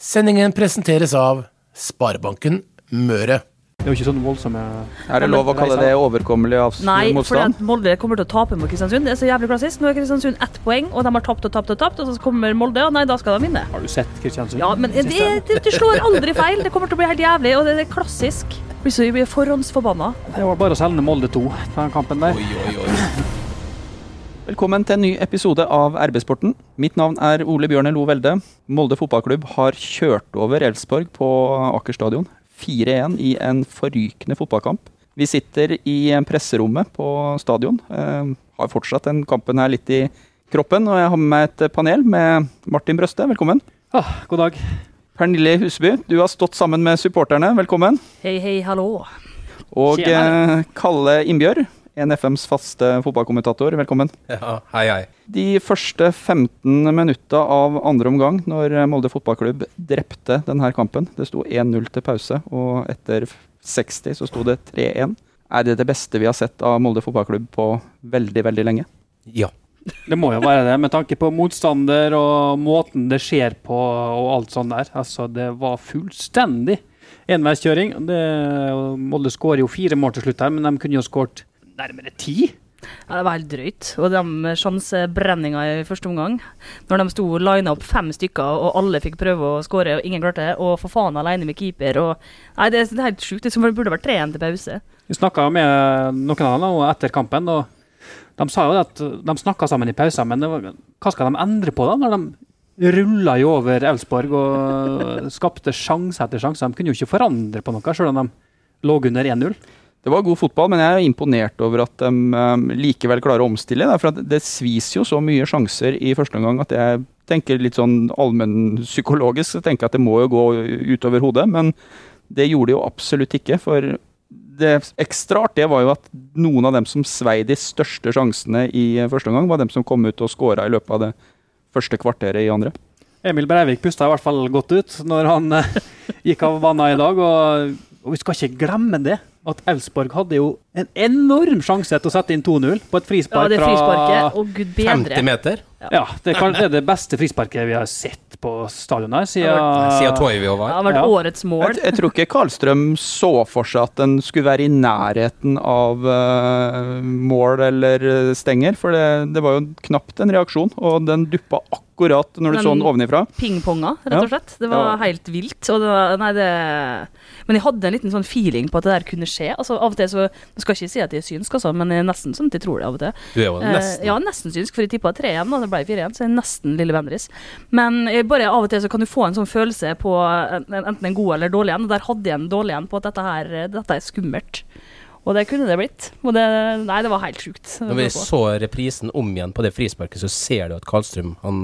Sendingen presenteres av Sparebanken Møre. Det er jo ikke sånn voldsomme Er det lov å kalle det overkommelig Nei, for? Molde kommer til å tape mot Kristiansund. Det er så jævlig klassisk. Nå er Kristiansund ett poeng, og de har tapt og tapt og tapt. Og så kommer Molde, og nei, da skal de vinne. Har du sett Kristiansund? Ja, men det, det, det slår aldri feil. Det kommer til å bli helt jævlig, og det er klassisk. Blir så blir forhåndsforbanna. Det var bare å selge Molde 2 på den kampen der. Oi, oi, oi. Velkommen til en ny episode av RB-sporten. Mitt navn er Ole Bjørne Lo Velde. Molde fotballklubb har kjørt over Elfsborg på Aker stadion. 4-1 i en forrykende fotballkamp. Vi sitter i presserommet på stadion. Eh, har fortsatt den kampen her litt i kroppen. Og jeg har med meg et panel med Martin Brøste, velkommen. Ah, god dag. Pernille Huseby, du har stått sammen med supporterne, velkommen. Hei, hei, hallo. Og eh, Kalle Innbjørg, NFMs faste fotballkommentator, velkommen. Ja, hei, hei. De første 15 minutta av andre omgang, når Molde fotballklubb drepte denne kampen Det sto 1-0 til pause, og etter 60 så sto det 3-1. Er det det beste vi har sett av Molde fotballklubb på veldig, veldig lenge? Ja. Det må jo være det, med tanke på motstander og måten det skjer på og alt sånt der. Altså, det var fullstendig enveiskjøring. Molde skårer jo fire mål til slutt her, men de kunne jo skåret nærmere ti. Ja, det var helt drøyt. Og de sjansebrenninga i første omgang, når de sto lina opp fem stykker, og alle fikk prøve å skåre, og ingen klarte, det, og for faen alene med keeper og Nei, det er helt sjukt. Det burde vært 3-1 til pause. Vi snakka med noen av dem etter kampen, og de sa jo at de snakka sammen i pausen, men det var, hva skal de endre på da, når de rulla jo over Elsborg og skapte sjanse etter sjanse? De kunne jo ikke forandre på noe, selv om de lå under 1-0. Det var god fotball, men jeg er imponert over at de eh, likevel klarer å omstille. For det svis jo så mye sjanser i første omgang at jeg tenker litt sånn allmennpsykologisk tenker at det må jo gå utover hodet. Men det gjorde det jo absolutt ikke. For det ekstra artige var jo at noen av dem som svei de største sjansene i første omgang, var dem som kom ut og skåra i løpet av det første kvarteret i andre. Emil Breivik pusta i hvert fall godt ut når han eh, gikk av banen i dag. Og, og vi skal ikke glemme det, at Elsborg hadde jo en enorm sjanse til å sette inn 2-0 på et frispark ja, fra frisparket. Gud 50 meter Ja, det er det beste frisparket vi har sett på stadion her siden, siden Toivio Det har vært Ja. årets mål. Jeg, jeg tror ikke Karlstrøm så for seg at den skulle være i nærheten av uh, mål eller stenger, for det, det var jo knapt en reaksjon, og den duppa akkurat når du den så den ovenifra. Pingponga, rett og slett. Det var Ja. helt vilt. Og det var, nei, det, men jeg hadde en liten sånn feeling på at det der kunne skje. Altså, av og til så, Jeg skal ikke si at jeg er synsk, altså, men jeg er nesten sånn at jeg tror det av og til. Du er jo Eh, nesten ja, nesten synsk, for jeg tippa 3-1, og det ble 4-1, så jeg er nesten Lille Bendriss. Men eh, bare av og til så kan du få en sånn følelse på en, enten en god eller dårlig en, og der hadde jeg en dårlig en på at dette her eh, dette er skummelt. Og det kunne det blitt. Det, nei, det var helt sjukt. Når vi så reprisen om igjen på det frisparket, så ser du at Karlstrøm han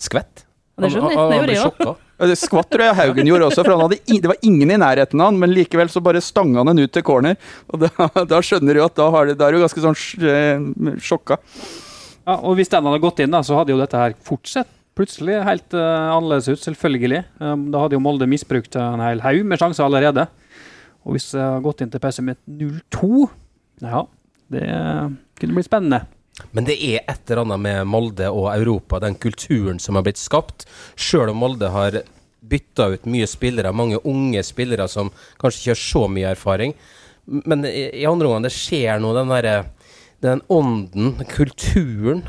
skvett. Han, Han- han- han ble sjokka. Det skvatt tror jeg Haugen gjorde også, for hadde det var ingen i nærheten av han, men likevel så bare stanga han den ut til corner. Og da, da skjønner du at da, har det, da er du ganske sånn eh, sjokka. Ja, og hvis den hadde gått inn, da, så hadde jo dette her fortsatt plutselig helt uh, annerledes ut, selvfølgelig. Um, da hadde jo Molde misbrukt en hel haug med sjanser allerede. Og hvis det hadde gått inn til pause med 0-2, ja, det kunne blitt spennende. Men det er et eller annet med Molde og Europa, den kulturen som har blitt skapt. Sjøl om Molde har bytta ut mye spillere, mange unge spillere som kanskje ikke har så mye erfaring. Men i, i andre omgang, det skjer noe, den derre Den ånden, kulturen.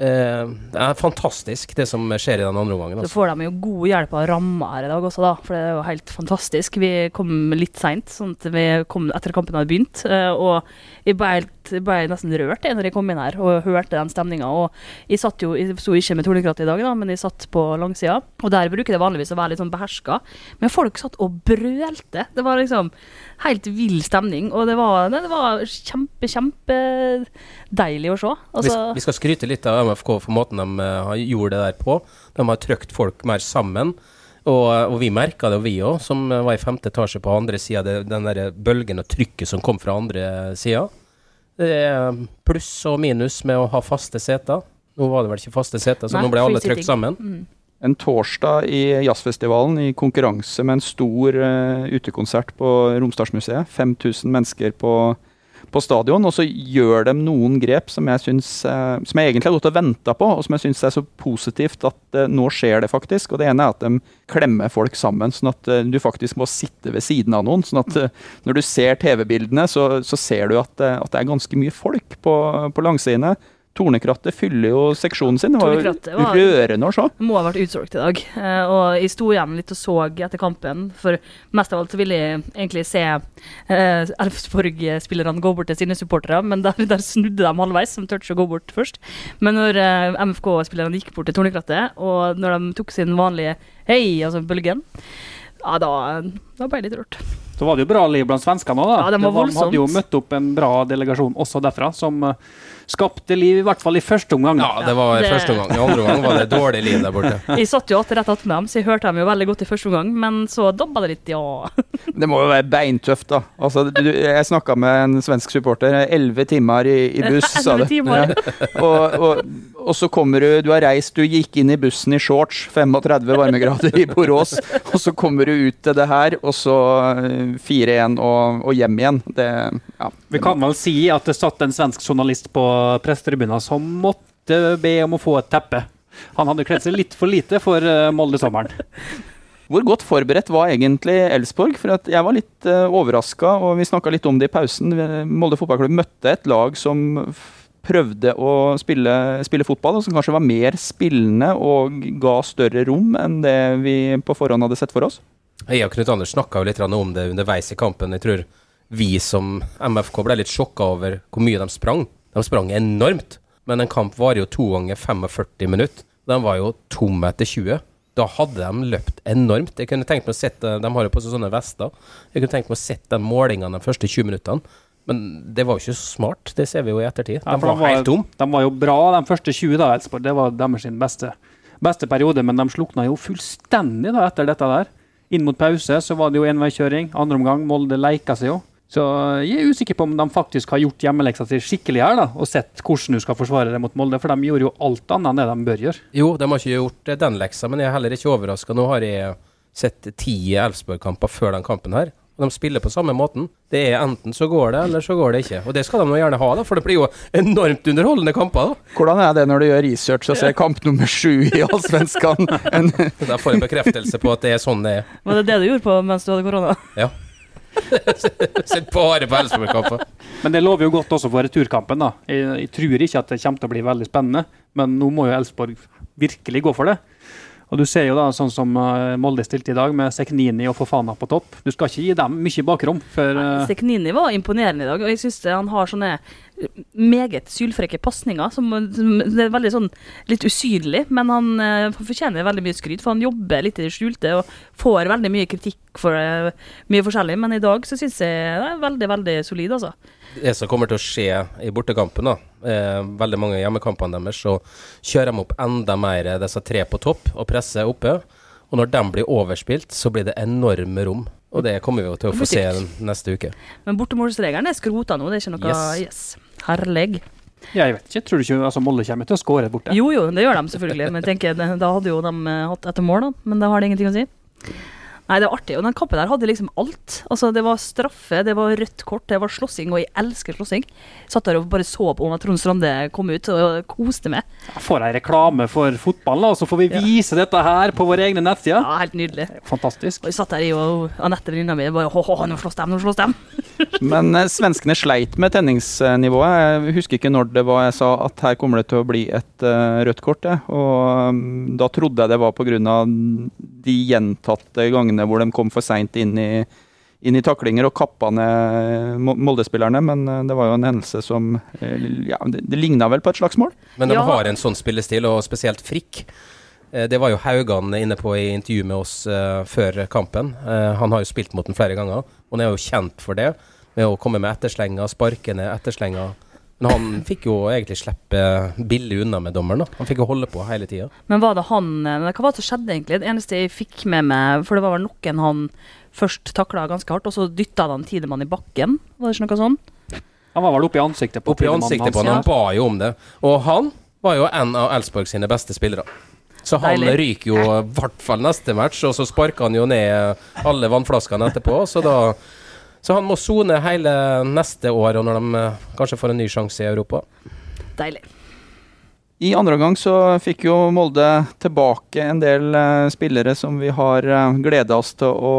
Eh, det er fantastisk, det som skjer i den andre omgangen. Så Altså. får de jo god hjelp av ramma her i dag også, da. For det er jo helt fantastisk. Vi kom litt seint, sånn at vi kom etter kampen hadde begynt. eh, Og jeg ble, helt, ble nesten rørt jeg, når jeg kom inn her og hørte den stemninga. Og jeg satt jo, jeg sto ikke med tornekratt i dag, da, men jeg satt på langsida. Og der bruker det vanligvis å være litt sånn beherska. Men folk satt og brølte. Det var liksom helt vill stemning. Og det var, det var kjempe, kjempedeilig å se. Altså, vi, vi skal skryte litt av MFK for måten de uh, gjorde det der på. De har trykt folk mer sammen. Og, og vi merka det, og vi òg, som var i femte etasje på andre sida. Den der bølgen og trykket som kom fra andre sida. Det er pluss og minus med å ha faste seter. Nå var det vel ikke faste seter, så Nei, nå ble alle trykt sammen. mm. En torsdag i jazzfestivalen i konkurranse med en stor uh, utekonsert på Romsdalsmuseet. 5000 mennesker på, på stadion, og så gjør de noen grep som jeg, synes, uh, som jeg egentlig har gått og venta på, og som jeg syns er så positivt at uh, nå skjer det faktisk. Og Det ene er at de klemmer folk sammen, sånn at eh, du faktisk må sitte ved siden av noen. sånn at eh, når du ser TV-bildene, så, så ser du at, eh, at det er ganske mye folk på, på langsidene. Tornekrattet fyller jo seksjonen sin. Det var jo rørende å se. Må ha vært utsolgt i dag. Eh, og jeg sto igjen litt og så etter kampen, for mest av alt så ville jeg egentlig se eh, Elfsborg-spillerne gå bort til sine supportere, men der, der snudde de halvveis, som turte å gå bort først. Men når eh, MFK-spillerne gikk bort til Tornekrattet, og når de tok sin vanlige hei, altså bølgen, ja, da, da ble jeg litt rørt. Så var det jo bra liv blant svenskene òg. Ja, de, var de hadde jo møtt opp en bra delegasjon også derfra, som skapte liv, i hvert fall i første omgang. Ja, det var det- første omgang. I andre omgang var det dårlig liv der borte. Jeg satt jo alltid rett attmed dem, så jeg hørte dem jo veldig godt i første omgang, men så dabba det litt, ja. Det må jo være beintøft, da. Altså, du, jeg snakka med en svensk supporter. Elleve timer i, i buss, sa du. Ja. Og, og, og så kommer du Du har reist, du gikk inn i bussen i shorts, 35 varmegrader i Borås, og så kommer du ut til det her, og så eh, 4-1 og, og hjem igjen. Det Ja. Vi kan vel si at det satt en svensk journalist på pressetribunen som måtte be om å få et teppe. Han hadde kledd seg litt for lite for eh, Molde-sommeren. Hvor godt forberedt var egentlig Elsborg? For at jeg var litt uh, overraska, og vi snakka litt om det i pausen. Molde fotballklubb møtte et lag som prøvde å spille, spille fotball, og som kanskje var mer spillende og ga større rom enn det vi på forhånd hadde sett for oss. Jeg og Knut Anders snakka litt om det underveis i kampen. Jeg tror vi som MFK ble litt sjokka over hvor mye de sprang. De sprang enormt. Men en kamp varer jo to ganger 45 minutter. De var jo tomme etter 20. Da hadde de løpt enormt. Jeg kunne tenkt meg å sette, De har jo på seg sånne vester. Jeg kunne tenkt meg å sette den målingene de første 20 minuttene. Men det var jo ikke så smart. Det ser vi jo i ettertid. Ja, De for var helt tom. De var jo bra de første 20, da, Elsborg. Det var deres sin beste, beste periode, men de slukna jo fullstendig da etter dette der. Inn mot pause så var det jo enveiskjøring. Andre omgang, Molde leika seg jo. Så jeg er usikker på om de faktisk har gjort hjemmeleksa si skikkelig her, da, og sett hvordan du skal forsvare deg mot Molde, for de gjorde jo alt annet enn det de bør gjøre. Jo, de har ikke gjort eh, den leksa, men jeg er heller ikke overraska. Nå har jeg sett ti Elfsborg-kamper før den kampen her. Og de spiller på samme måten. Det er enten så går det, eller så går det ikke. Og det skal de nå gjerne ha, da, for det blir jo enormt underholdende kamper. da. Hvordan er det når du gjør research og ser kamp nummer sju i Allsvenskan? En- Da får jeg bekreftelse på at det er sånn det er. Var det det du gjorde på mens du hadde korona? Ja. Sitter bare på Elfsborg-kamper. Men det lover jo godt også for returkampen. da. Jeg, jeg tror ikke at det kommer til å bli veldig spennende, men nå må jo Elfsborg virkelig gå for det. Og du ser jo da sånn som eh, Molde stilte i dag, med Seknini og Fofana på topp. Du skal ikke gi dem mye bakrom. For eh, Seknini var imponerende i dag, og jeg syns han har sånne meget sylfrekke pasninger. Som, som er veldig sånn litt usynlig, men han eh, fortjener veldig mye skryt, for han jobber litt i det skjulte og får veldig mye kritikk for uh, mye forskjellig. Men i dag så syns jeg det er veldig, veldig solid, altså. Det som kommer til å skje i bortekampen, da, eh, veldig mange hjemmekampene deres, så kjører de opp enda mer disse tre på topp og presser oppe. Og når de blir overspilt, så blir det enorme rom. Og det kommer vi jo til å få se neste uke. Men bortemålsregelen er skrota nå, det er ikke noe Yes. Yes. Herlig. jeg vet ikke, tror du ikke altså Molde kommer til å skåre borte? Jo jo, det gjør de selvfølgelig, men jeg tenker, da hadde jo de eh, hatt etter mål, da. Men da har det ingenting å si. Nei, det var artig. Og den kampen der hadde liksom alt. Altså, Det var straffe, det var rødt kort, det var slåssing, og jeg elsker slåssing. Satt der og bare så på når Trond Strande kom ut, og koste meg. Får ei reklame for fotballen, og så får vi Ja. vise dette her på våre egne nettsider. Ja, helt nydelig. Fantastisk. Og jeg satt der, jeg og Anette venninna mi, bare hå, hå, nå slåss dem, nå slåss de. Men eh, svenskene sleit med tenningsnivået. Jeg husker ikke når det var jeg sa at her kommer det til å bli et eh, rødt kort. jeg. Og mm, da trodde jeg det var pga. de gjentatte gangene hvor de kom for seint inn i inn i taklinger og kappa ned Molde-spillerne, men eh, det var jo en hendelse som eh, Ja, det, det ligna vel på et slagsmål? Men de Ja. har en sånn spillestil, og spesielt Frikk. Eh, Det var jo Haugan inne på i intervju med oss eh, før kampen. Eh, han har jo spilt mot den flere ganger, og han er jo kjent for det. Med å komme med etterslenger, sparke ned etterslenger. Men han fikk jo egentlig slippe billig unna med dommeren. da. Han fikk jo holde på hele tida. Men var det han eh, Hva var det som skjedde, egentlig? Det eneste jeg fikk med meg For det var vel noen han først takla ganske hardt, og så dytta han Tidemann i bakken? Var det ikke noe sånn? Han var vel oppe i ansiktet på oppe i Tidemann ansiktet på han, han ba jo om det. Og han var jo en av Elsborg sine beste spillere. Så han Deilig. ryker jo i hvert fall neste match, og så sparker han jo ned alle vannflaskene etterpå. Så da Så han må sone hele neste år, og når de eh, kanskje får en ny sjanse i Europa. Deilig. I andre omgang så fikk jo Molde tilbake en del uh, spillere som vi har uh, gleda oss til å,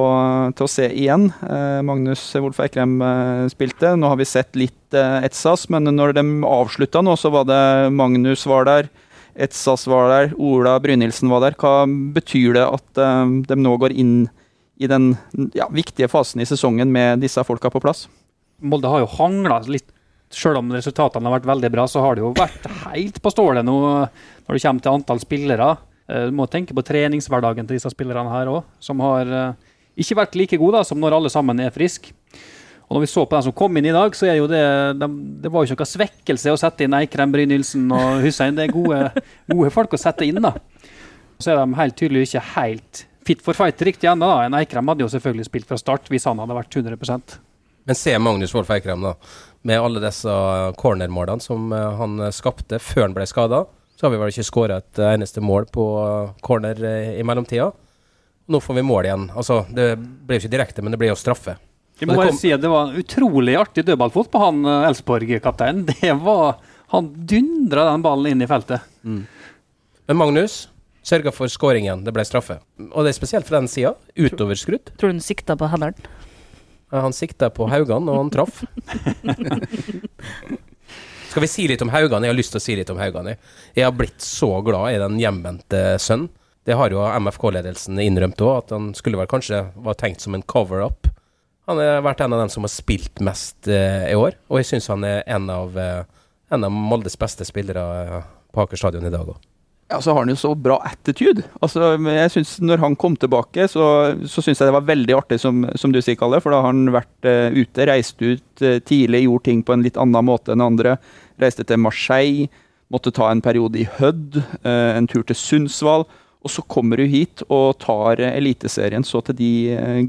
til å se igjen. Uh, Magnus Wolff Eikrem eh, spilte. Nå har vi sett litt eh, Etsas, men når de avslutta nå, så var det Magnus var der. Etsas var der, Ola Brynildsen var der. Hva betyr det at eh, de nå går inn i den ja, viktige fasen i sesongen med disse folka på plass? Molde har jo hangla litt Selv om resultatene har vært veldig bra, så har det jo vært helt på stålet nå når det kommer til antall spillere. Eh, Du må tenke på treningshverdagen til disse spillerne her òg, som har eh, ikke vært like gode som når alle sammen er friske. Og når vi så på den som kom inn i dag, så er jo det de, Det var jo ikke noe svekkelse å sette inn Eikrem, Brynildsen og Hussein. Det er gode, gode folk å sette inn, da. Så er de helt tydelig ikke helt fit for fight riktig ennå. da. En Eikrem hadde jo selvfølgelig spilt fra start hvis han hadde vært 100% Men se Magnus Wolff Eikrem, da. Med alle disse cornermålene som eh, han skapte før han ble skada. Så har vi vel ikke skåra et eneste mål på eh, corner eh, i mellomtida. Nå får vi mål igjen. Altså, det ble jo ikke direkte, men det ble jo straffe. Jeg må bare si at det var en utrolig artig dødballfot på han eh, Elfsborg-kapteinen. Det var Han dundra den ballen inn i feltet. Men Magnus sørga for skåringen. Det ble straffe. Og det er spesielt fra den sida. Utoverskrudd. Tror du han sikta på hendene? Han sikta på Haugan, og han traff. Skal vi si litt om Haugan? Jeg har lyst til å si litt om Haugan. Jeg, jeg har blitt så glad i den hjemvendte sønnen. Det har jo MFK-ledelsen innrømt òg, at han skulle vel kanskje var tenkt som en cover-up. Han har vært en av dem som har spilt mest eh, i år, og jeg syns han er en av, eh, en av Moldes beste spillere eh, på Aker stadion i dag òg. Ja, så har han jo så bra attitude. Altså, jeg synes Når han kom tilbake, så, så syns jeg det var veldig artig, som, som du sier, Kalle. For da har han vært uh, ute, reist ut uh, tidlig, gjort ting på en litt annen måte enn andre. Reiste til Marseille, måtte ta en periode i Hødd, uh, en tur til Sundsvall. Og så kommer du hit og tar Eliteserien så til de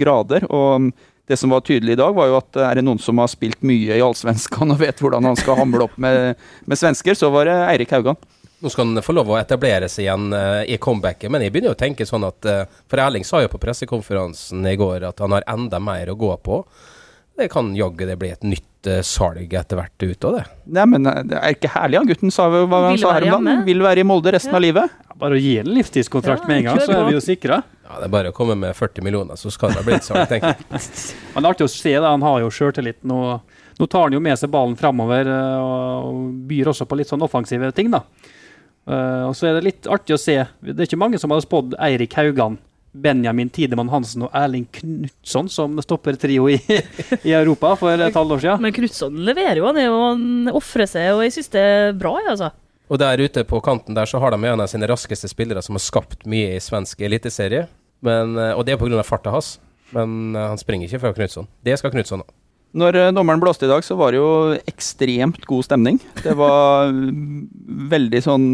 grader. Og det som var tydelig i dag, var jo at er det noen som har spilt mye i Allsvenskan og vet hvordan han skal hamle opp med, med svensker, så var det Eirik Haugan. Nå skal han få lov å etablere seg igjen uh, i comebacket, men jeg begynner jo å tenke sånn at uh, For Erling sa jo på pressekonferansen i går at han har enda mer å gå på. Det kan jaggu det bli et nytt uh, salg etter hvert ut av det. Nei, men det er ikke herlig, han gutten sa hva han sa her om dagen. Vil være i Molde resten Ja. av livet. Ja, bare å gi en livstidskontrakt Ja, med en gang, så er vi jo sikra. Ja, Det er bare å komme med 40 millioner, så skal det bli et salg, tenker jeg. Men det er artig å se. da, Han har jo sjøltilliten og nå tar han jo med seg ballen framover og byr også på litt sånn offensive ting. da. Eh, og så er det litt artig å se. Det er ikke mange som hadde spådd Eirik Haugan, Benjamin Tidemann Hansen og Erling Knutson som stoppertrio i, i Europa for et halvår siden. Men Knutson leverer jo, han er jo han ofrer seg, og jeg syns det er bra, jeg, altså. Og der ute på kanten der så har de en av sine raskeste spillere som har skapt mye i svensk eliteserie. Men, eh, Og det er pga. farta hans. Men eh, han springer ikke fra Knutson. Det skal Knutson ha. Når eh, dommeren blåste i dag, så var det jo ekstremt god stemning. Det var veldig sånn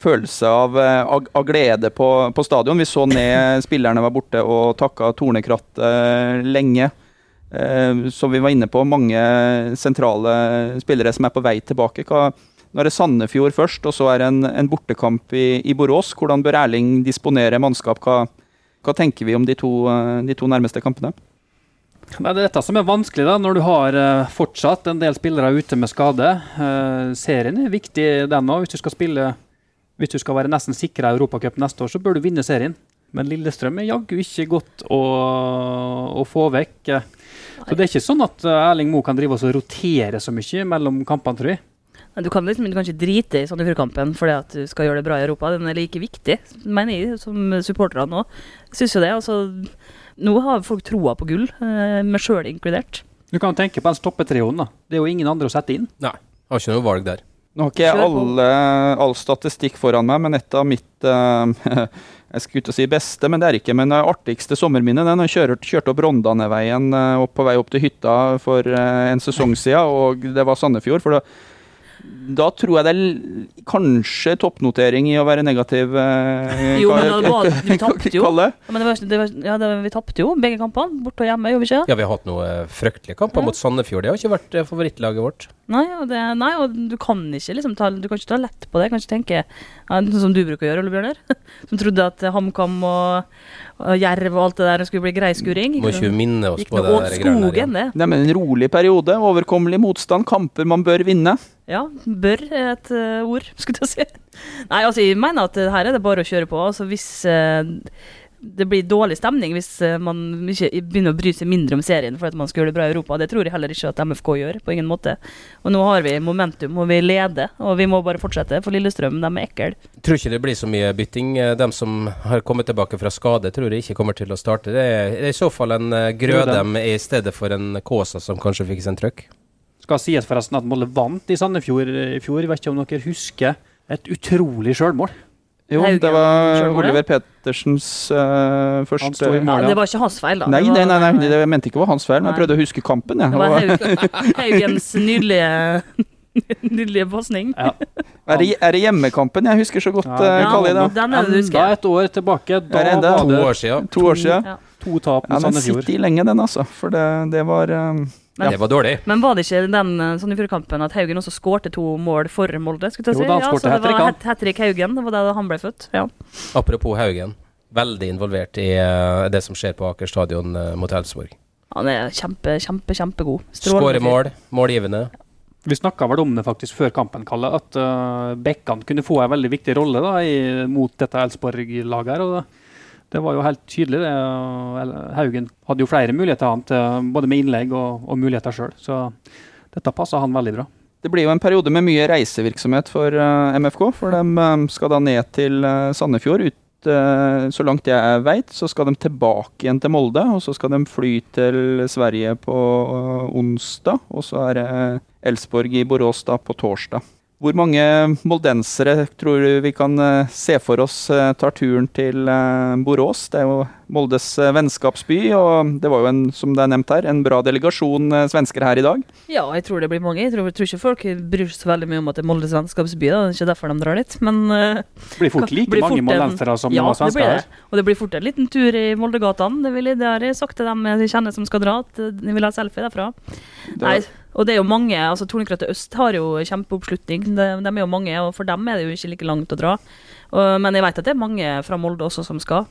følelse av, eh, av, av glede på, på stadion. Vi så ned spillerne var borte og takka Tornekratt eh, lenge. Eh, som vi var inne på, mange sentrale spillere som er på vei tilbake. Hva, nå er det Sandefjord først, og så er det en, en bortekamp i, i Borås. Hvordan bør Erling disponere mannskap? Hva, hva tenker vi om de to, eh, de to nærmeste kampene? Det er dette som er vanskelig da, når du har eh, fortsatt en del spillere ute med skade. Eh, serien er viktig, den òg. Hvis du skal spille Hvis du skal være nesten sikra Europacup neste år, så bør du vinne serien. Men Lillestrøm er jaggu ikke godt å, å få vekk. Så det er ikke sånn at eh, Erling Moe kan drive oss og rotere så mye mellom kampene, tror jeg. Du kan liksom du kan ikke drite i Sandefjord-kampen fordi at du skal gjøre det bra i Europa. Den er like viktig, mener jeg, som supporterne nå. Syns jo det. altså Nå har folk troa på gull, eh, meg sjøl inkludert. Du kan tenke på den stoppetrioen. da. Det er jo ingen andre å sette inn. Nei, har ikke noe valg der. Nå har ikke jeg alle, all statistikk foran meg, men et av mitt eh, Jeg skulle ikke si beste, men det er ikke. Men det artigste sommerminnet den jeg kjørte, kjørte opp Rondaneveien eh, opp på vei opp til hytta for eh, en sesong siden, og det var Sandefjord. For da, da tror jeg det er kanskje toppnotering i å være negativ. eh, Jo, men det var- vi tapte jo. Ja, det var, det var, ja, det, vi tapte jo begge kampene, borte og hjemme, gjorde vi ikke? Ja, vi har hatt noen fryktelige kamper Ja. mot Sandefjord. Det har ikke vært eh, favorittlaget vårt. Nei, og, det, nei, og du kan ikke liksom ta, du kan ikke ta lett på det. Kan ikke tenke sånn som du bruker å gjøre, Ole Bjørner. Som trodde at HamKam og, og Jerv og alt det der skulle bli greiskuring. Må ikke minne oss på det der greiene der. skogen, det. Nei, men en rolig periode, overkommelig motstand, kamper man bør vinne. Ja, bør er et eh, ord, skulle jeg si. Nei, altså, jeg mener at eh, her er det bare å kjøre på. Altså, hvis eh, det blir dårlig stemning hvis eh, man ikke begynner å bry seg mindre om serien for at man skal gjøre det bra i Europa. Det tror jeg heller ikke at MFK gjør, på ingen måte. Og nå har vi momentum, og vi leder, og vi må bare fortsette, for Lillestrøm, de er ekle. Tror ikke det blir så mye bytting. Eh, De som har kommet tilbake fra skade, tror jeg ikke kommer til å starte. Det er, i så fall en eh, Grødem i stedet for en Kåsa som kanskje fikk seg en trøkk. Skal sies forresten at Molde vant i Sandefjord i fjor. Jeg vet ikke om dere husker et utrolig sjølmål. Jo, Haugen, det var. Oliver Petersens uh, første Han sto i Ja, det var ikke hans feil, da. Nei, nei, nei, nei, jeg mente ikke det var hans feil, men jeg prøvde å huske kampen. Jeg. Det var Haugens nydelige Nydelig pasning. Ja. Er det, er det hjemmekampen jeg husker så godt, Ja, eh, Ja, Kalle? Da? den er det du Enda husker. et år tilbake. Da Er det enda To år siden. To år siden. Ja. to tap Ja, mot den Sandefjord. sitter i lenge, den, altså. For det, det var eh, Men- Det var dårlig. Men var det ikke den eh, Sandefjord-kampen at Haugen også skårte to mål for Molde? skulle jeg Jo, da han ja, skårte så det var hat- Haugen. Det var da han ble født. Ja. Apropos Haugen. Veldig involvert i uh, det som skjer på Aker stadion uh, mot Elfsborg. Han er kjempe, kjempe, kjempegod. Skårer mål, målgivende. Vi snakka vel om det faktisk før kampen, Kalle, at uh, Bekkan kunne få en veldig viktig rolle da, i, mot dette Elsborg-laget. her, og det, det var jo helt tydelig. det. Haugen hadde jo flere muligheter han både med innlegg og, og muligheter sjøl. Så dette passa han veldig bra. Det blir jo en periode med mye reisevirksomhet for eh, MFK. For de eh, skal da ned til eh, Sandefjord. Ut, så langt jeg veit, så skal de tilbake igjen til Molde. Og så skal de fly til Sverige på onsdag. Og så er det Elsborg i Borås da på torsdag. Hvor mange moldensere tror du vi kan eh, se for oss eh, tar turen til eh, Borås? Det er jo Moldes vennskapsby, og det var jo en, som det er nevnt her, en bra delegasjon svensker her i dag. Ja, jeg tror det blir mange. Jeg tror, jeg tror ikke folk bryr seg så veldig mye om at det er Moldes vennskapsby. da. Det er ikke derfor de drar dit. Men Det blir fort like blir mange fort moldensere som ja, det svensker det. her. Og det blir fort en liten tur i Moldegatene. Det, det har jeg sagt til dem jeg kjenner som skal dra, at de vil ha selfie derfra. Det- Nei, og det er jo mange, altså Tornekrattet øst har jo kjempeoppslutning. De, de er jo mange, og for dem er det jo ikke like langt å dra. Og, men jeg vet at det er mange fra Molde også som skal.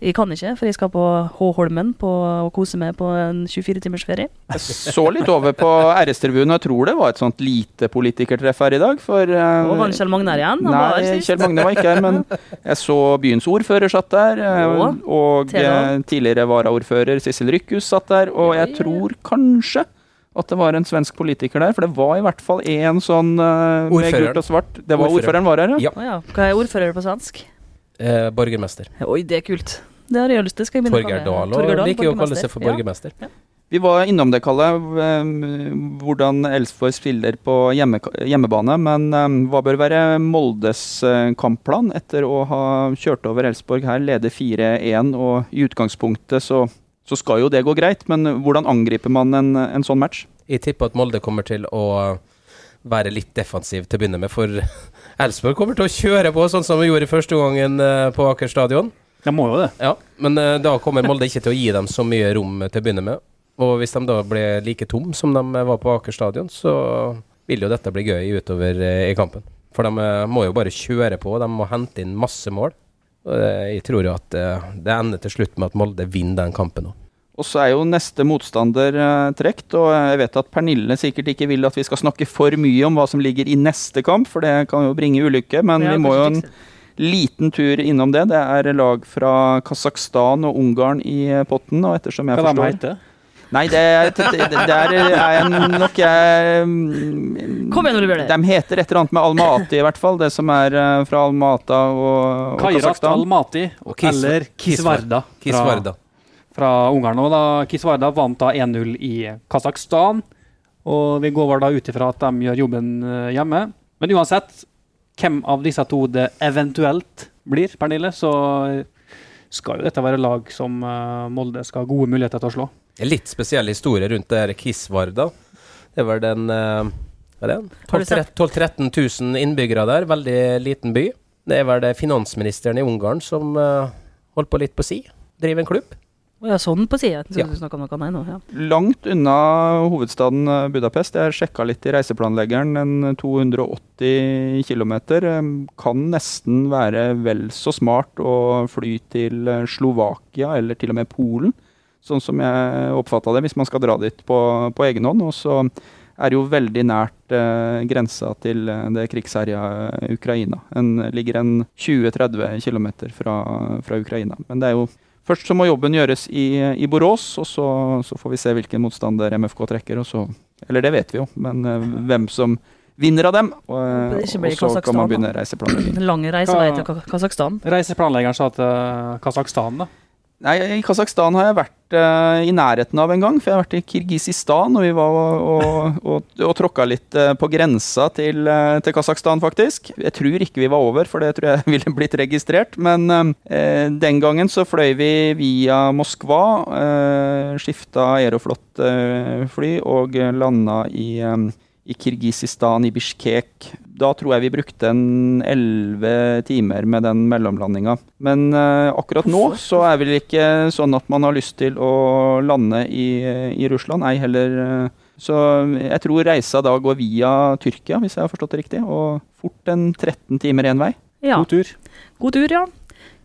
Jeg kan ikke, for jeg skal på H-Holmen på, og kose meg på en 24 timers ferie. Jeg så litt over på RS-tribunen, og jeg tror det var et sånt lite politikertreff her i dag. For uh, Og var Kjell Magne her igjen? Han Nei. Kjell Magne var ikke her, men jeg så byens ordfører satt der. Og Og eh, tidligere varaordfører Sissel Rykkhus satt der. Og jeg tror kanskje at det var en svensk politiker der, for det var i hvert fall en sånn uh, med gult og svart. Det var Ordføreren. ordføreren var her, ja. Ja. Ja. Hva er ordfører på svensk? Eh, borgermester. Oi, det er kult. Det har jeg lyst til. Skal jeg begynne Torger Dahl Dahl, liker jo å kalle seg for borgermester. borgermester. Vi var innom det, Kalle, eh, hvordan Elsborg spiller på hjemme, hjemmebane. Men um, hva bør være Moldes eh, kampplan etter å ha kjørt over Elsborg her, lede 4-1? Og i utgangspunktet så, så skal jo det gå greit, men hvordan angriper man en, en sånn match? Jeg tipper at Molde kommer til å være litt defensiv til å begynne med, for Elfsborg kommer til å kjøre på sånn som vi gjorde første gangen eh, på Aker stadion. De må jo det. Ja, men eh, da kommer Molde ikke til å gi dem så mye rom til å begynne med. Og hvis de da blir like tom som de var på Aker stadion, så vil jo dette bli gøy utover eh, i kampen. For de eh, må jo bare kjøre på, de må hente inn masse mål. Og eh, jeg tror jo at eh, det ender til slutt med at Molde vinner den kampen òg. Og så er jo neste motstander eh, trukket, og jeg vet at Pernille sikkert ikke vil at vi skal snakke for mye om hva som ligger i neste kamp, for det kan jo bringe ulykke. Men vi må jo en liten tur innom det. Det er lag fra Kasakhstan og Ungarn i potten, og ettersom jeg Hva de forstår heter Nei, det, der er jeg nok jeg mm, Kom igjen, Ole Bjørner. De heter et eller annet med Almaty, i hvert fall. Det som er eh, fra Almata og, og Kairat Almati Og Kis- eller Kisvarda. fra- Kisvarda. fra Ungarn. òg, da Kisvarda vant da 1-0 i Kasakhstan. Og vi går vel da ut ifra at de gjør jobben eh, hjemme. Men uansett, hvem av disse to det eventuelt blir, Pernille, så skal jo dette være lag som eh, Molde skal ha gode muligheter til å slå. Litt spesiell historie rundt det her Kisvarda. Det var den eh, Hva er det? 12 000-13 000 innbyggere der, veldig liten by. Det er vel det finansministeren i Ungarn som uh, holder på litt på si. Driver en klubb. Å ja, sånn på sida. Ja. Ja. Langt unna hovedstaden eh, Budapest. Jeg sjekka litt i reiseplanleggeren. En 280 km. Kan nesten være vel så smart å fly til eh, Slovakia eller til og med Polen, sånn som jeg oppfatta det, hvis man skal dra dit på, på egen hånd. Og så er det jo veldig nært eh, grensa til eh, det krigsherja Ukraina. En, ligger en 20-30 km fra, fra Ukraina. Men det er jo Først så må jobben gjøres i, i Borås, og så, så får vi se hvilken motstander MFK trekker. Og så, eller det vet vi jo, men eh, hvem som vinner av dem. Og, blir og så kan man begynne reiseplanlegging. Lange reisevei til Ka- Kasakhstan. Reiseplanleggeren sa til Kasakhstan, da. Nei, I Kasakhstan har jeg vært uh, i nærheten av en gang. For jeg har vært i Kirgisistan, og vi var og, og, og, tråkka litt uh, på grensa til, uh, til Kasakhstan, faktisk. Jeg tror ikke vi var over, for det tror jeg ville blitt registrert. Men den gangen så fløy vi via Moskva, uh, skifta Aeroflot-fly og landa i, i Kirgisistan, i Bishkek. Da tror jeg vi brukte en elleve timer med den mellomlandinga. Men uh, akkurat nå så er vel ikke sånn at man har lyst til å lande i, i Russland, ei heller eh, Så jeg tror reisa da går via Tyrkia, hvis jeg har forstått det riktig, og fort en 13 timer én vei. Ja. God tur. God tur, ja.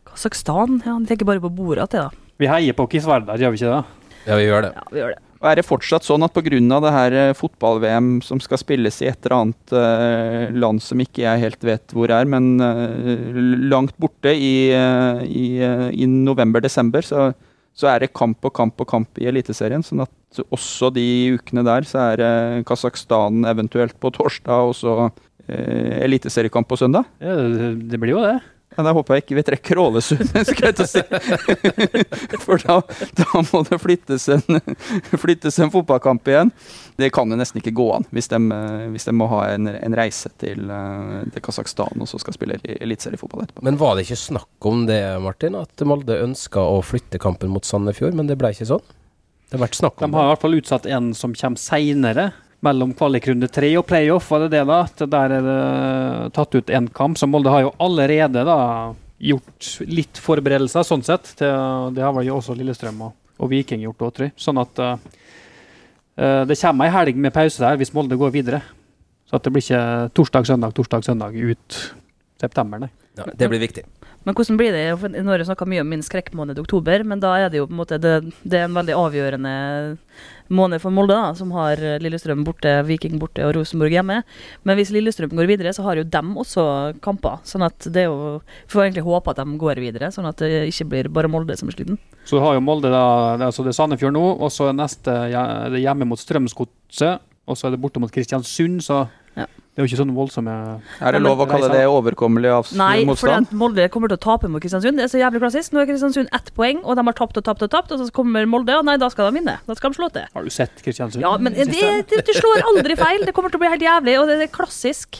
Kasakhstan. Ja, de tenker bare på bordet til, da. Vi heier på Kisverdar, gjør vi ikke det? Ja, vi gjør det. Ja, vi gjør det. Og er det fortsatt sånn at pga. det her eh, fotball-VM som skal spilles i et eller annet eh, land som ikke jeg helt vet hvor er, men eh, langt borte i, i, i november-desember, så, så er det kamp og kamp og kamp i Eliteserien. Sånn at også de ukene der så er det Kasakhstan eventuelt på torsdag, og så eh, eliteseriekamp på søndag. Ja, det blir jo det. Ja, da håper jeg ikke vi trekker Ålesund, skal jeg til å si. For da, da må det flyttes en, flyttes en fotballkamp igjen. Det kan jo nesten ikke gå an hvis de, hvis de må ha en, en reise til, eh, til Kasakhstan og så skal spille i- eliteseriefotball etterpå. Men var det ikke snakk om det, Martin? At Molde ønska å flytte kampen mot Sandefjord, men det ble ikke sånn? Det har vært snakk om De har i hvert fall utsatt en som kommer seinere, mellom kvalikrunde tre og playoff. Var det det, da? At der er det tatt ut én kamp. Så Molde har jo allerede da gjort litt forberedelser, sånn sett. Til, det har vel jo også Lillestrøm og, og Viking gjort òg, tror jeg. Sånn at eh, eh, det kommer ei helg med pause der hvis Molde går videre. Så at det blir ikke torsdag, søndag, torsdag, søndag ut september, nei. Ja, det blir viktig. Men hvordan blir det? For Nå har jeg snakka mye om min skrekkmåned oktober, men da er det jo på en måte det, det er en veldig avgjørende måned for Molde, da, som har eh, Lillestrøm borte, Viking borte og Rosenborg hjemme. Men hvis Lillestrøm går videre, så har jo dem også kamper. Sånn at det er jo får egentlig håpe at de går videre, sånn at det ikke blir bare Molde som er sliten. Så har jo Molde da, altså det er Sandefjord nå, og så neste er det hjemme mot Strømsgodset, og så er det borte mot Kristiansund, så Ja. Det er jo ikke sånn voldsomme Er det lov å kalle det overkommelig av Nei, for motstand? at Molde kommer til å tape mot Kristiansund. Det er så jævlig klassisk. Nå er Kristiansund ett poeng, og de har tapt og tapt og tapt, og så kommer Molde, og nei, da skal de vinne. Da skal de slå til. Har du sett Kristiansund? Ja, men det, det, det slår aldri feil. Det kommer til å bli helt jævlig, og det, det er klassisk.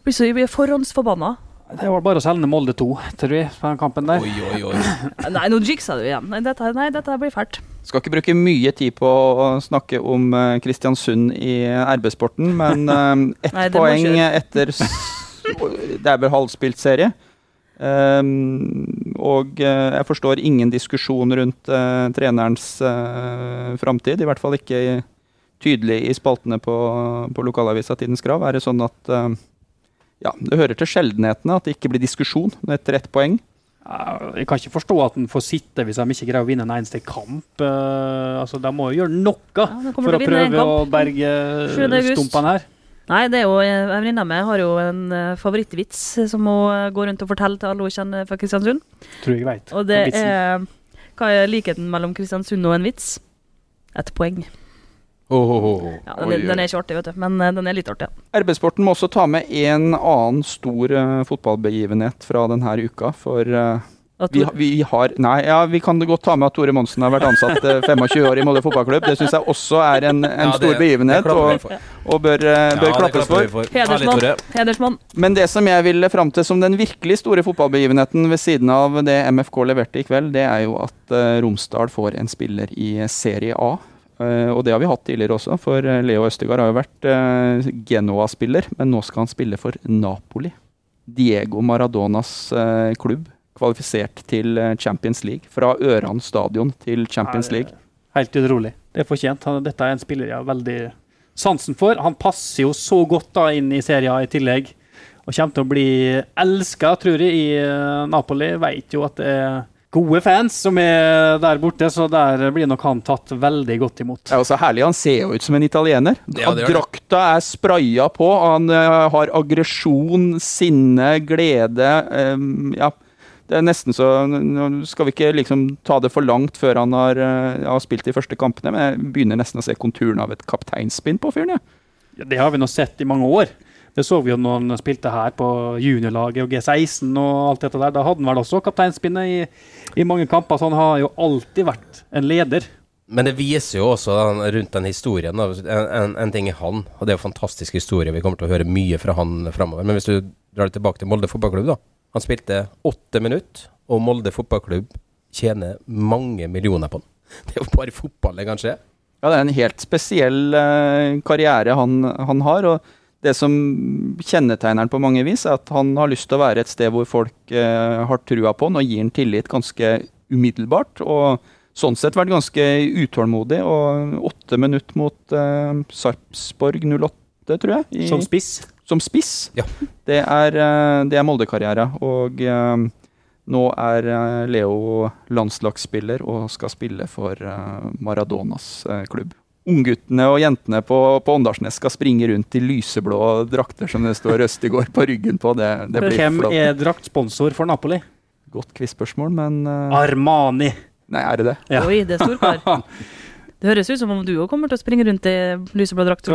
Blir så blir forhåndsforbanna. Det var bare å selge ned Molde 2, tror jeg, på den kampen der. Oi, oi, oi. Nei, nå jiksa du igjen. Nei, dette, nei, dette blir fælt. Skal ikke bruke mye tid på å snakke om eh, Kristiansund i RB-sporten, men eh, ett Nei, poeng etter Det er vel halvspilt serie. Um, og eh, jeg forstår ingen diskusjon rundt uh, trenerens uh, framtid. I hvert fall ikke tydelig i spaltene på, på lokalavisa Tidens Grav. Er det sånn at eh, ja, det hører til sjeldenhetene at det ikke blir diskusjon etter ett poeng. Jeg kan ikke forstå at han får sitte hvis de ikke greier å vinne en eneste kamp. Eh, altså, De må jo gjøre noe Ja, for å prøve å berge 7. stumpene her. Nei, det er jo en venninne av meg har jo en eh, favorittvits som hun eh, går rundt og forteller til alle hun kjenner fra Kristiansund. Tror jeg vet. Og det er Hva er likheten mellom Kristiansund og en vits? Et poeng. Oh, oh, oh. Ja, den, er- den er ikke artig, vet du, men eh, den er litt artig. ja. RB-sporten må også ta med en annen stor uh, fotballbegivenhet fra denne uka. For uh, vi, vi har Nei, ja, vi kan godt ta med at Tore Monsen har vært ansatt uh, 25 år i Molde fotballklubb. Det syns jeg også er en, en Ja, stor det- begivenhet, det og, og bør, bør klappes for. for. Hedersmann. Hedersmann. Men det som jeg ville fram til som den virkelig store fotballbegivenheten ved siden av det MFK leverte i kveld, det er jo at Romsdal får en spiller i Serie A. Eh, og det har vi hatt tidligere også, for eh, Leo Østegard har jo vært eh, Genoa-spiller, men nå skal han spille for Napoli. Diego Maradonas klubb, kvalifisert til Champions League. Fra Øran stadion til Champions League. Helt utrolig. Det er fortjent. Han, dette er en spiller jeg har veldig sansen for. Han passer jo så godt da inn i serien i tillegg. Og kommer til å bli elska, tror jeg, i Napoli. Vet jo at det er gode fans som er der borte, så der blir nok han tatt veldig godt imot. Det er også herlig. Han ser jo ut som en italiener. Ja, det det. Drakta er spraya på. Han eh, har aggresjon, sinne, glede. em, ja. Det er nesten så Nå skal vi ikke liksom ta det for langt før han har, eh, har spilt de første kampene, men jeg begynner nesten å se konturene av et kapteinspinn på fyren. Ja. Ja, Det har vi nå sett i mange år. Det så vi jo når han spilte her på juniorlaget og G16 og alt dette der. Da hadde han vel også kapteinspinnet i, i mange kamper, så han har jo alltid vært en leder. Men det viser jo også den, rundt den historien. Da. En, en, en ting er han, og det er jo en fantastisk historie. Vi kommer til å høre mye fra han framover. Men hvis du drar det tilbake til Molde fotballklubb, da. Han spilte åtte minutter, og Molde fotballklubb tjener mange millioner på han. Det er jo bare fotball det kan skje. Ja, det er en helt spesiell eh, karriere han, han har. og det som kjennetegner han på mange vis, er at han har lyst til å være et sted hvor folk eh, har trua på han og gir han tillit ganske umiddelbart. Og sånn sett vært ganske utålmodig. Og åtte minutter mot eh, Sarpsborg 08, tror jeg. i- Som spiss. som spiss. Ja. Det er, eh, det er Molde-karriere. Og eh, nå er eh, Leo landslagsspiller og skal spille for eh, Maradonas eh, klubb. Ungguttene og jentene på, på Åndalsnes skal springe rundt i lyseblå drakter som det står Østegård på ryggen på. Det, det blir Hvem flott. er draktsponsor for Napoli? Godt quiz-spørsmål, men uh... Armani. Nei, er det det? Ja. Oi, det er storkar. Det høres ut som om du òg kommer til å springe rundt i lyseblå drakt.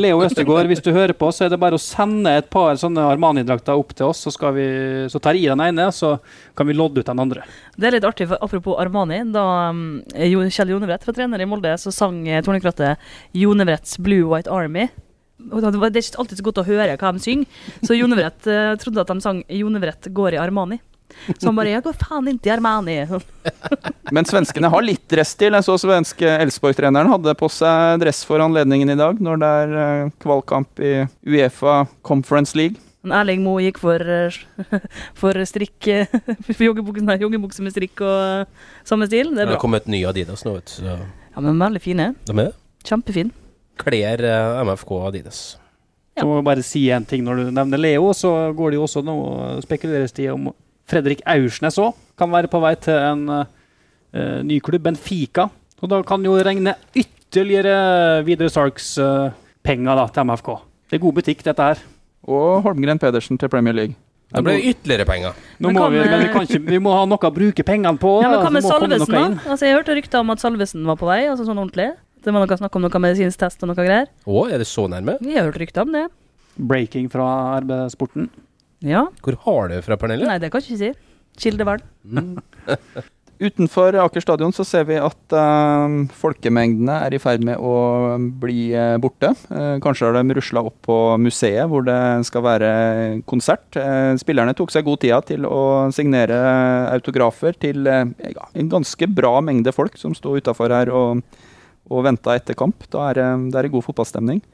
Leo Østegård, hvis du hører på, så er det bare å sende et par sånne Armani-drakter opp til oss, så, vi, så tar jeg den ene, så kan vi lodde ut den andre. Det er litt artig, for apropos Armani. Da um, Kjell Jonevrett var trener i Molde, så sang eh, Tornekrattet Jonevretts Blue White Army. Det er ikke alltid så godt å høre hva de synger, så Jonevrett eh, trodde at de sang Jonevrett går i Armani. Så han bare 'Jeg går faen ikke i Armani'. Men svenskene har litt dress-stil. Jeg så svenske Elfsborg-treneren hadde på seg dress for anledningen i dag, når det er eh, kvalkamp i Uefa Conference League. Erling Moe gikk for, eh, for strikk eh, For joggebukse, nei, joggebukse med strikk og samme stil. Det er bra. Det er har kommet ny Adidas nå, vet du. Ja, men veldig fine. de er det. Kjempefin. Kler MFK og Adidas. Ja. Så må jeg bare si en ting når du nevner Leo, så går det jo også nå spekuleres det i om Fredrik Aursnes òg kan være på vei til en uh, ny klubb, Benfica. Og da kan jo regne ytterligere Videre Sarks-penger uh, til MFK. Det er god butikk, dette her. Og Holmgren Pedersen til Premier League. Det blir ytterligere penger. Nå Men må vi, men vi, eh, kan ikke, vi må ha noe å bruke pengene på. Ja, men Hva med Salvesen, da? Altså, jeg hørte rykter om at Salvesen var på vei, altså sånn ordentlig. Det var noe snakk om noe medisinsk test og noe greier. Å, er det så nærme? Vi har hørt rykter om det. Breaking fra RB-sporten. Ja. Hvor har du det fra, Pernille? Nei, det kan jeg ikke si. Kildevern. Mm. Utenfor Aker stadion så ser vi at uh, folkemengdene er i ferd med å bli uh, borte. Uh, kanskje har de rusla opp på museet hvor det skal være konsert. Eh, spillerne tok seg god tida til å signere autografer til ja, en ganske bra mengde folk som sto utafor her og, og venta etter kamp. Da er det er det god fotballstemning.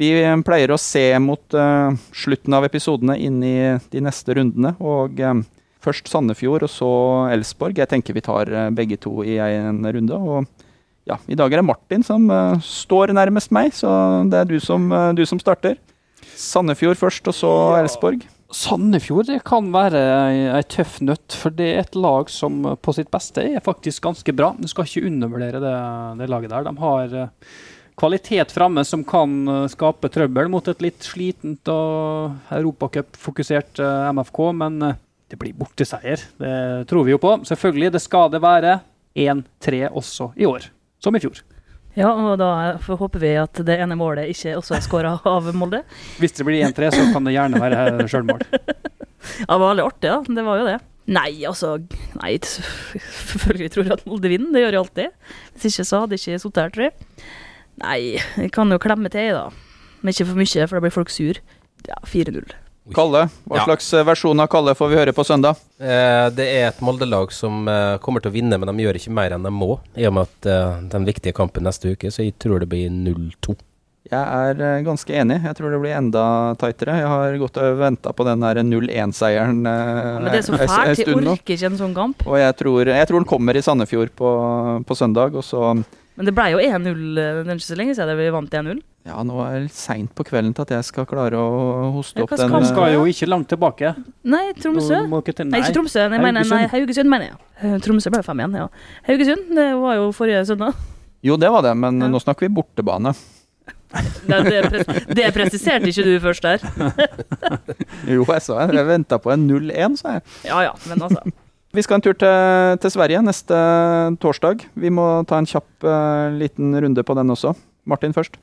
Vi eh, pleier å se mot uh, slutten av episodene inn i de neste rundene. og eh, Først Sandefjord, og så Elsborg. Jeg tenker vi tar uh, begge to i en runde. Og ja, i dag er det Martin som uh, står nærmest meg, så det er du som, du som starter. Sandefjord først, og så Elsborg. Sandefjord det kan være ei, tøff nøtt, for det er et lag som på sitt beste er faktisk ganske bra. Du skal ikke undervurdere det, det laget der. De har kvalitet framme som kan eh, skape trøbbel mot et litt slitent og europacupfokusert uh, MFK, men eh, det blir borteseier. Det tror vi jo på. Selvfølgelig, det skal det være 1-3 også i år, som i fjor. Ja, og da håper vi at det ene målet ikke også er skåra av Molde. Hvis det blir 1-3, så kan det gjerne være sjølmål. Ja, det var veldig artig, da. Det var jo det. Nei, altså Nei, selvfølgelig tror jeg at Molde vinner. Det gjør jeg alltid. Hvis ikke så hadde jeg ikke sittet her, tror jeg. Nei, jeg kan jo klemme til, da. Men ikke for mye, for da blir folk sur. Ja, 4-0. Kalle, hva Ja. slags eh, versjon av Kalle får vi høre på søndag? Eh, det er et Molde-lag som eh, kommer til å vinne, men de gjør ikke mer enn de må. I og med at eh, den viktige kampen neste uke, så jeg tror det blir 0-2. Jeg er eh, ganske enig. Jeg tror det blir enda tightere. Jeg har gått og venta på den der 0-1-seieren eh, Men det er så fælt. Jeg orker ikke en sånn kamp. Og jeg tror, jeg tror den kommer i Sandefjord på, på søndag, og så Men det ble jo 1-0. Det er ikke så lenge siden vi vant 1-0. Ja, nå er det seint på kvelden til at jeg skal klare å hoste opp den skal Han eh, skal jo ikke langt tilbake. Nei, Tromsø. Ikke til- Nei, ikke Tromsø. Nei, mener, nei, Haugesund, mener jeg. Eh, Tromsø ble 5 igjen, ja. Haugesund, det var jo forrige søndag. Jo, det var det, men Ja. nå snakker vi bortebane. Det, det, pres det presiserte ikke du først der. Jo, jeg sa det. Jeg venta på en 0-1, sa jeg. Ja ja, men altså. Vi skal en tur til, til Sverige neste torsdag. Vi må ta en kjapp uh, liten runde på den også. Martin først.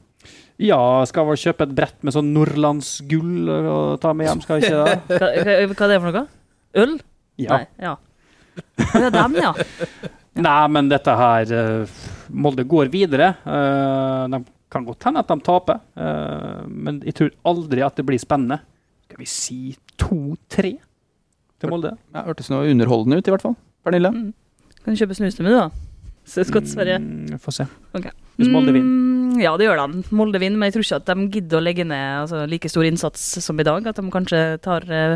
Ja, skal vel kjøpe et brett med sånn nordlandsgull og ta med hjem, skal jeg ikke det? Hva, hva, er det for noe? Øl? Ja. Nei, ja. Ja, dem, ja. Nei, men dette her eh, Molde går videre. Uh, de kan godt hende at de taper, eh, men jeg tror aldri at det blir spennende. Skal vi si 2-3 til Molde? Ja, Hørtes noe underholdende ut, i hvert fall. Pernille? Mm. Kan du kjøpe snus til meg, da? Sverige. Mm, Får se. Okay. Hvis Molde vinner. Mm, ja, det gjør de. Molde vinner, men jeg tror ikke at de gidder å legge ned altså, like stor innsats som i dag. At de kanskje tar uh,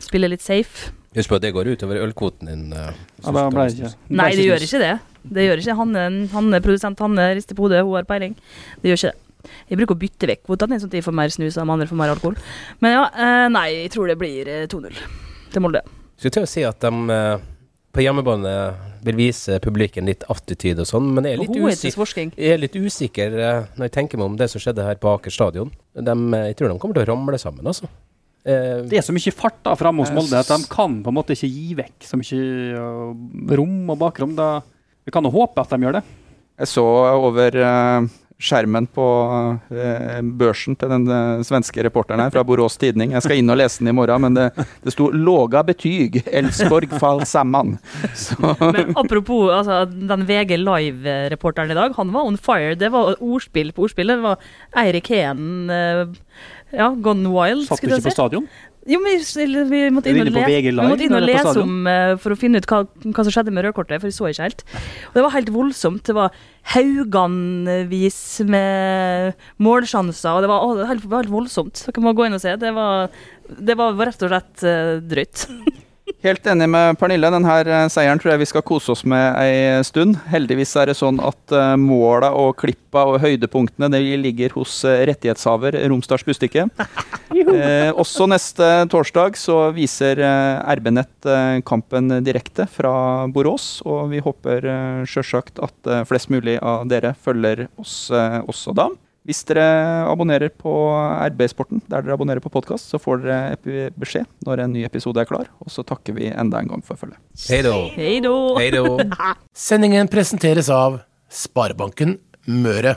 spiller litt safe. Husk på at det går utover ølkvoten din. Uh, Ja, da ble det ikke. Nei, det gjør ikke det. Det gjør ikke Han, han er produsent han rister på hodet, hun har peiling. Det gjør ikke det. Jeg bruker å bytte vekk kvotene, sånn at de får mer snus og de andre får mer alkohol. Men ja, eh, nei, jeg tror det blir eh, 2-0 til Molde. Skulle til å si at de eh, på hjemmebane vil vise publikum litt attityd og sånn, men jeg er litt, usikker, jeg er litt usikker eh, når jeg tenker meg om det som skjedde her på Aker stadion. De, eh, jeg tror de kommer til å ramle sammen, altså. Eh, Det er så mye fart da framme hos Molde at de kan på en måte ikke gi vekk så mye øh, rom og bakrom. Da, vi kan jo håpe at de gjør det. Jeg så over eh, skjermen på eh, børsen til den eh, svenske reporteren her fra Borås Tidning. Jeg skal inn og lese den i morgen, men det, det sto 'låga betyg'. Elfsborg fall sammen. Så Men apropos altså, den VG Live-reporteren i dag, han var on fire. Det var ordspill på ordspillet. Det var Eirik Heen eh, ja, gone wild, Satt du skulle ikke på stadion? Jo, men vi, vi måtte inn og lese, vi måtte inn og lese om uh, for å finne ut hva, hva som skjedde med rødkortet, for jeg så ikke helt. Og det var helt voldsomt. Det var hauganvis med målsjanser, og det var, å, det var helt, helt voldsomt. Dere må gå inn og se. Det var, det var rett og slett uh, drøyt. Helt enig med Pernille. Denne seieren tror jeg vi skal kose oss med ei stund. Heldigvis er det sånn at uh, måla og klippa og høydepunktene de ligger hos eh, rettighetshaver Romsdals Bustikke. Eh, også neste torsdag så viser eh, RB-nett eh, kampen direkte fra Borås. Og vi håper sjølsagt at eh, flest mulig av dere følger oss eh, også da. Hvis dere abonnerer på RB-sporten der dere abonnerer på podkast, så får dere beskjed når en ny episode er klar. Og så takker vi enda en gang for følget. Hei då. Sendingen presenteres av Sparebanken Møre.